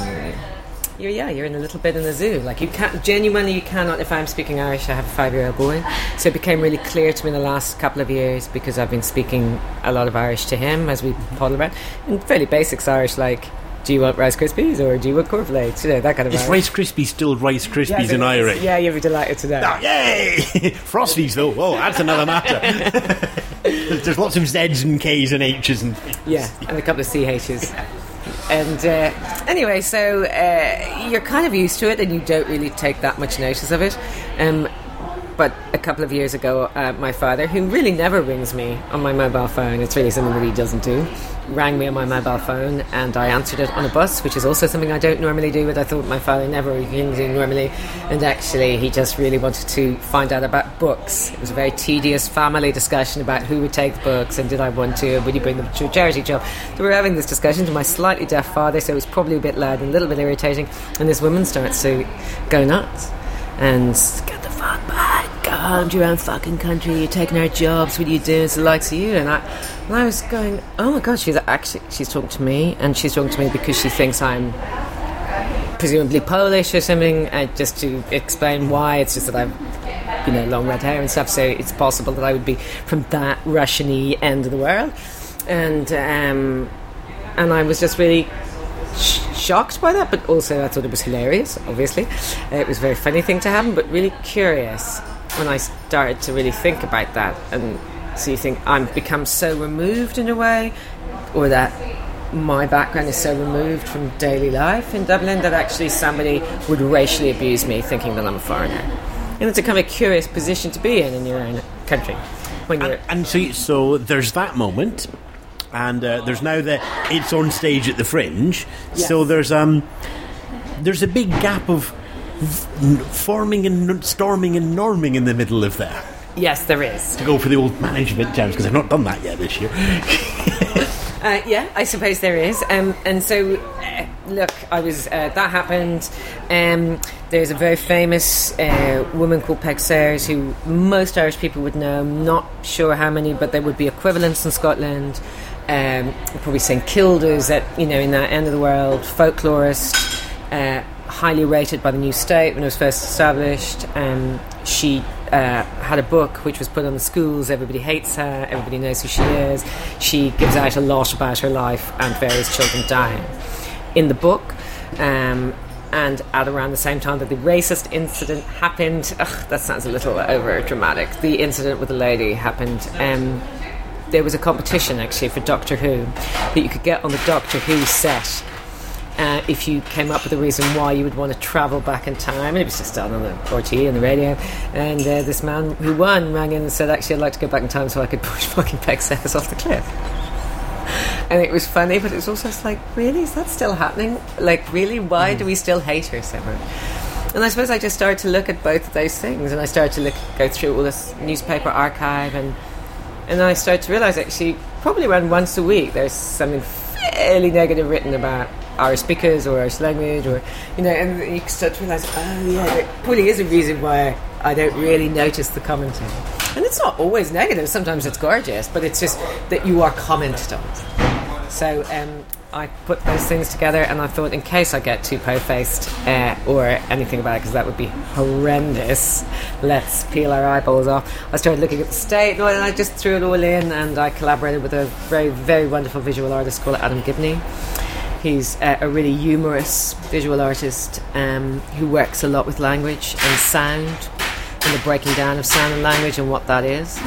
you're, yeah, you're in a little bit in the zoo. Like you can't genuinely, you cannot. If I'm speaking Irish, I have a five-year-old boy, so it became really clear to me in the last couple of years because I've been speaking a lot of Irish to him as we poddle around, in fairly basics Irish, like. Do you want Rice Krispies or do you want cornflakes? You know that kind of. Is Irish. Rice Krispies still Rice Krispies Yes, in. Irish? Yeah, you'll be delighted to know. Ah, yay! Frosties, though. Oh, that's another matter. There's lots of Z's and K's and H's and. Yeah, and a couple of C CHs. And uh, anyway, so uh, you're kind of used to it, and you don't really take that much notice of it. Um, but a couple of years ago, uh, my father, who really never rings me on my mobile phone, it's really something that he doesn't do, rang me on my mobile phone, and I answered it on a bus, which is also something I don't normally do. But I thought my father never rings me normally, and actually, he just really wanted to find out about books. It was a very tedious family discussion about who would take the books and did I want to, and would you bring them to a charity job. So we were having this discussion to my slightly deaf father, so it was probably a bit loud and a little bit irritating. And this woman starts to go nuts and get the fuck back. Go your own fucking country. You're taking our jobs. What are you doing? It's the likes of you. And I, and I was going, oh my god, she's actually she's talking to me, and she's talking to me because she thinks I'm presumably Polish or something. Uh, just to explain why, it's just that I've you know, long red hair and stuff. So it's possible that I would be from that Russian-y end of the world, and um, and I was just really sh- shocked by that, but also I thought it was hilarious. Obviously, Uh, it was a very funny thing to happen, but really curious when I started to really think about that. And so you think I've become so removed in a way, or that my background is so removed from daily life in Dublin that actually somebody would racially abuse me, thinking that I'm a foreigner. And it's a kind of curious position to be in in your own country when you're. And, and so, so there's that moment, and uh, there's now the it's on stage at the Fringe. So there's um there's a big gap of forming and storming and norming in the middle of there Yes, there is. to go for the old management jams because I've not done that yet this year. Uh, yeah, I suppose there is. Um, and so, uh, look, I was uh, that happened. Um, there's a very famous uh, woman called Peig Sayers who most Irish people would know. I'm not sure how many, but there would be equivalents in Scotland. Um, probably St Kilda's that you know in that end of the world folklorist. Highly rated by the New State when it was first established. Um, she uh, had a book which was put on the schools. Everybody hates her. Everybody knows who she is. She gives out a lot about her life and various children dying. In the book, um, and at around the same time that the racist incident happened, ugh, that sounds a little over dramatic. The incident with the lady happened. Um, there was a competition actually for Doctor Who that you could get on the Doctor Who set uh, if you came up with a reason why you would want to travel back in time. And it was just done on the RTE and the radio. And uh, this man who won rang in and said, Actually, I'd like to go back in time so I could push fucking Peig Sayers off the cliff. And it was funny, but it was also just like, really? Is that still happening? Like, really? Why do we still hate her so much? And I suppose I just started to look at both of those things, and I started to look, go through all this newspaper archive, and and then I started to realise actually, probably around once a week, there's something fairly negative written about Irish speakers or Irish language, or you know, and you start to realise, oh yeah, there probably is a reason why I don't really notice the commentary. And it's not always negative. Sometimes it's gorgeous, but it's just that you are commented on. So um, I put those things together, and I thought, in case I get too po-faced uh, or anything about it, because that would be horrendous. Let's peel our eyeballs off. I started looking at the state, and I just threw it all in, and I collaborated with a very, very wonderful visual artist called Adam Gibney. He's uh, a really humorous visual artist um, who works a lot with language and sound and the breaking down of sound and language and what that is.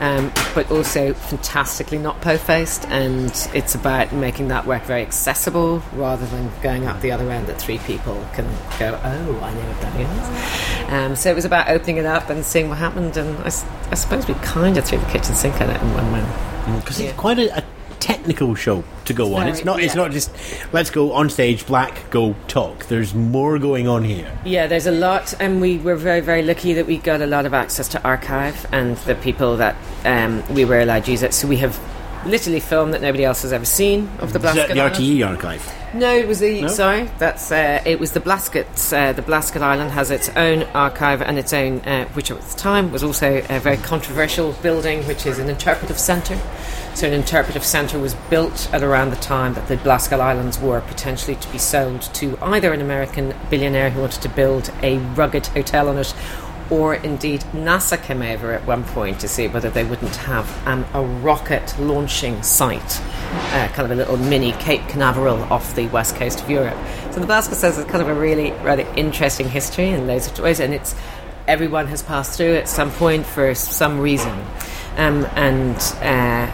Um, but also fantastically not po-faced, and it's about making that work very accessible rather than going up the other end that three people can go, oh, I know what that is. Um, so it was about opening it up and seeing what happened, and I suppose we kind of threw the kitchen sink at it in one way. because it's quite a, a technical show to go on. Very, It's not. It's not just let's go on stage, black, go talk. There's more going on here. Yeah, there's a lot, and we were very, very lucky that we got a lot of access to archive and the people that um, we were allowed to use it. So we have literally film that nobody else has ever seen of the Blasket the RTE archive. No, it was the No? sorry. That's uh, it was the Blaskets. Uh, the Blasket Island has its own archive and its own, uh, which at the time was also a very controversial building, which is an interpretive centre. So an interpretive centre was built at around the time that the Blasket Islands were potentially to be sold to either an American billionaire who wanted to build a rugged hotel on it, or indeed NASA came over at one point to see whether they wouldn't have um, a rocket launching site, uh, kind of a little mini Cape Canaveral off the west coast of Europe. So the Blasket says it's kind of a really rather interesting history in loads of ways, and it's everyone has passed through at some point for some reason, um, and uh,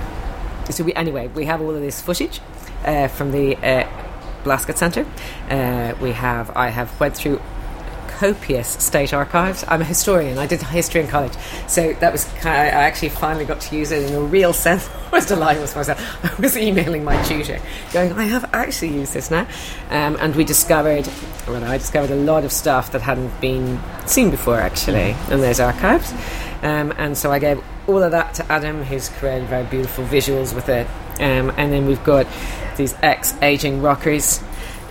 so we anyway we have all of this footage uh, from the. Uh, Blasket Centre. Uh, we have I have went through copious state archives. I'm a historian. I did history in college, so that was kind I actually finally got to use it in a real sense. I was delighted with myself. I was emailing my tutor, going, "I have actually used this now," um, and we discovered, well, I discovered a lot of stuff that hadn't been seen before actually in those archives, um, and so I gave all of that to Adam, who's created very beautiful visuals with it, um, and then we've got these ex-aging rockers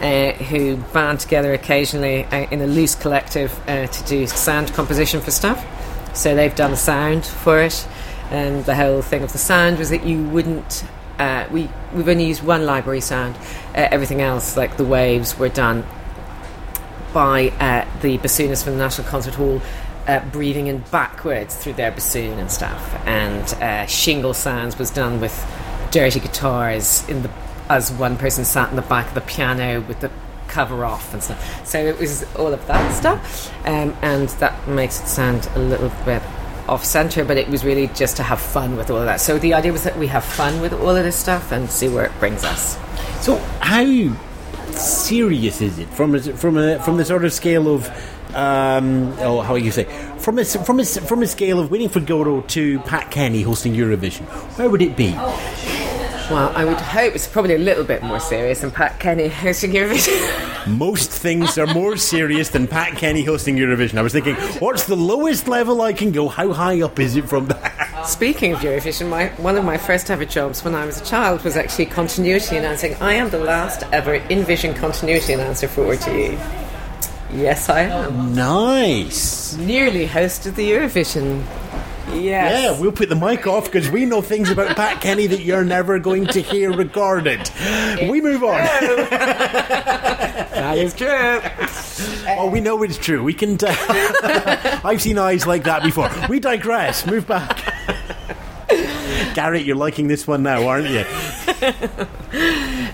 uh, who band together occasionally uh, in a loose collective uh, to do sound composition for stuff. So they've done the sound for it, and the whole thing of the sound was that you wouldn't. Uh, we we've only used one library sound. Uh, everything else, like the waves, were done by the bassoonists from the National Concert Hall breathing in backwards through their bassoon and stuff. And Shingle Sounds was done with dirty guitars in the as one person sat in the back of the piano with the cover off and stuff. So it was all of that stuff, um, and that makes it sound a little bit off center. But it was really just to have fun with all of that. So the idea was that we have fun with all of this stuff and see where it brings us. So how serious is it from a, from a from the sort of scale of um, oh how you say from a from a from a scale of Waiting for Godot to Pat Kenny hosting Eurovision? Where would it be? Well, I would hope it's probably a little bit more serious than Pat Kenny hosting Eurovision. Most things are more serious than Pat Kenny hosting Eurovision. I was thinking, what's the lowest level I can go? How high up is it from that? Speaking of Eurovision, my, one of my first ever jobs when I was a child was actually continuity announcing. I am the last ever InVision continuity announcer for RTE. Yes, I am. Nice. Nearly hosted the Eurovision. Yes. Yeah, we'll put the mic off because we know things about Pat Kenny that you're never going to hear recorded. We move on. That is true. Oh, we know it's true. We can tell. I've seen eyes like that before. We digress. Move back. Garrett, you're liking this one now, aren't you?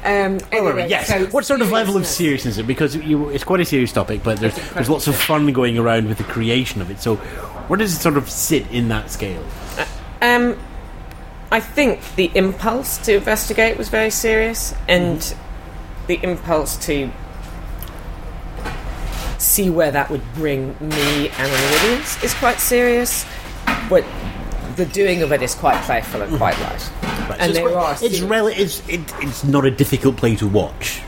Um, Oh, anyway, right, yes. so what sort of level of seriousness. seriousness is it? Because you, it's quite a serious topic, but there's there's lots of fun going around with the creation of it. So, where does it sort of sit in that scale? Um, I think the impulse to investigate was very serious, and the impulse to see where that would bring me and an audience is quite serious. But the doing of it is quite playful and quite light. Right, And so there it's, are it's, rel- it's, it, it's not a difficult play to watch.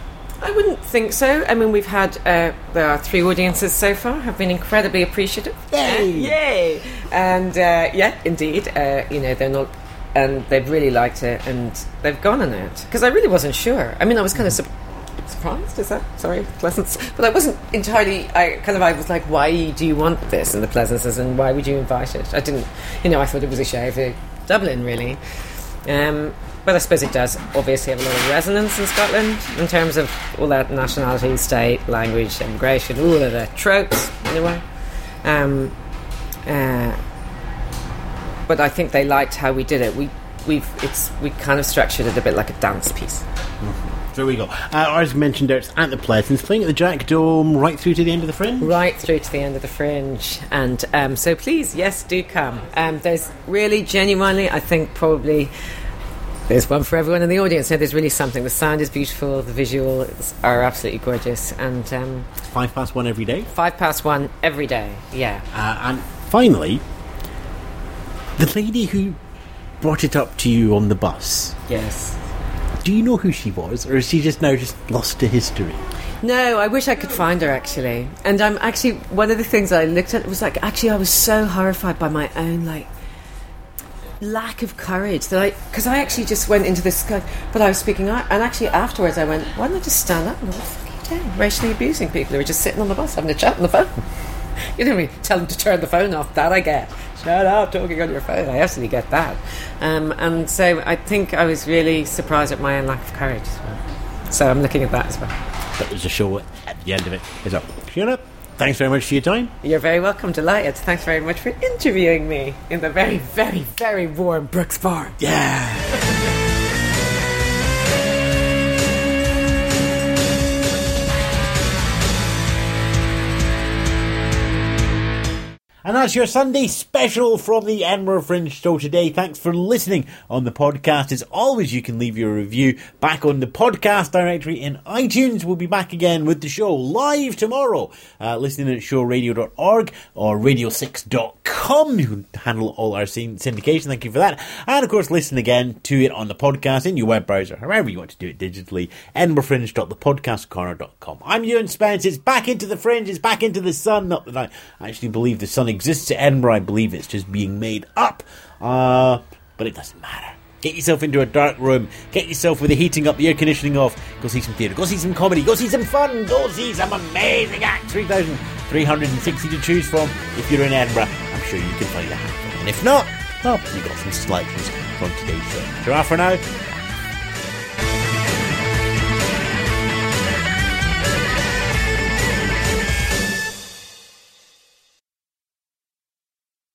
Think so. I mean, we've had uh, there are three audiences so far. Have been incredibly appreciative. Yay! Yay! And uh, yeah, indeed, uh, you know they're not, and they've really liked it, and they've gone on it because I really wasn't sure. I mean, I was kind of su- surprised. Is that sorry, Pleasance? But I wasn't entirely. I kind of I was like, why do you want this in the Pleasances, and why would you invite it? I didn't. You know, I thought it was a show for Dublin, really. Um, but I suppose it does obviously have a lot of resonance in Scotland in terms of all that nationality, state, language, immigration, all of the tropes in a way. Um, uh, but I think they liked how we did it. We we've it's we kind of structured it a bit like a dance piece. There we go. Uh, as mentioned, there, it's at the Pleasance, playing at the Jack Dome right through to the end of the Fringe. right through to the end of the fringe. And um, so please, yes, do come. Um, there's really, genuinely, I think probably there's one for everyone in the audience. So there's really something. The sound is beautiful, the visuals are absolutely gorgeous, and um, Five past one every day. five past one every day. Yeah. Uh, and finally, the lady who brought it up to you on the bus. Yes. Do you know who she was, or is she just now just lost to history? No, I wish I could find her actually. And I'm actually one of the things I looked at was like actually I was so horrified by my own like lack of courage that I because I actually just went into this but I was speaking out and actually afterwards I went why don't I just stand up and fuck you doing racially abusing people who are just sitting on the bus having a chat on the phone. You don't really tell them to turn the phone off that I get. Shut up talking on your phone. I absolutely get that. Um, and so I think I was really surprised at my own lack of courage as well. So I'm looking at that as well. But there's a show at the end of it. Is up. Fiona, thanks very much for your time. You're very welcome, delighted. Thanks very much for interviewing me in the very, very, very warm Brooks Bar. Yeah. And that's your Sunday special from the Edinburgh Fringe Show today. Thanks for listening on the podcast. As always, you can leave your review back on the podcast directory in iTunes. We'll be back again with the show live tomorrow. Uh, listening at showradio.org or radio6.com. You can handle all our syndication. Thank you for that. And of course, listen again to it on the podcast in your web browser, however you want to do it digitally. EdinburghFringe.thepodcastcorner.com. I'm Ewan Spence. It's back into the fringe. It's back into the sun. Not that I actually believe the sun exists at Edinburgh. I believe it's just being made up. Uh, but it doesn't matter. Get yourself into a dark room. Get yourself with the heating up, the air conditioning off. Go see some theatre. Go see some comedy. Go see some fun. Go see some amazing acts. 3,360 to choose from. If you're in Edinburgh, I'm sure you can find a handful. And if not, well, you've got some selections from today's show. So, for now,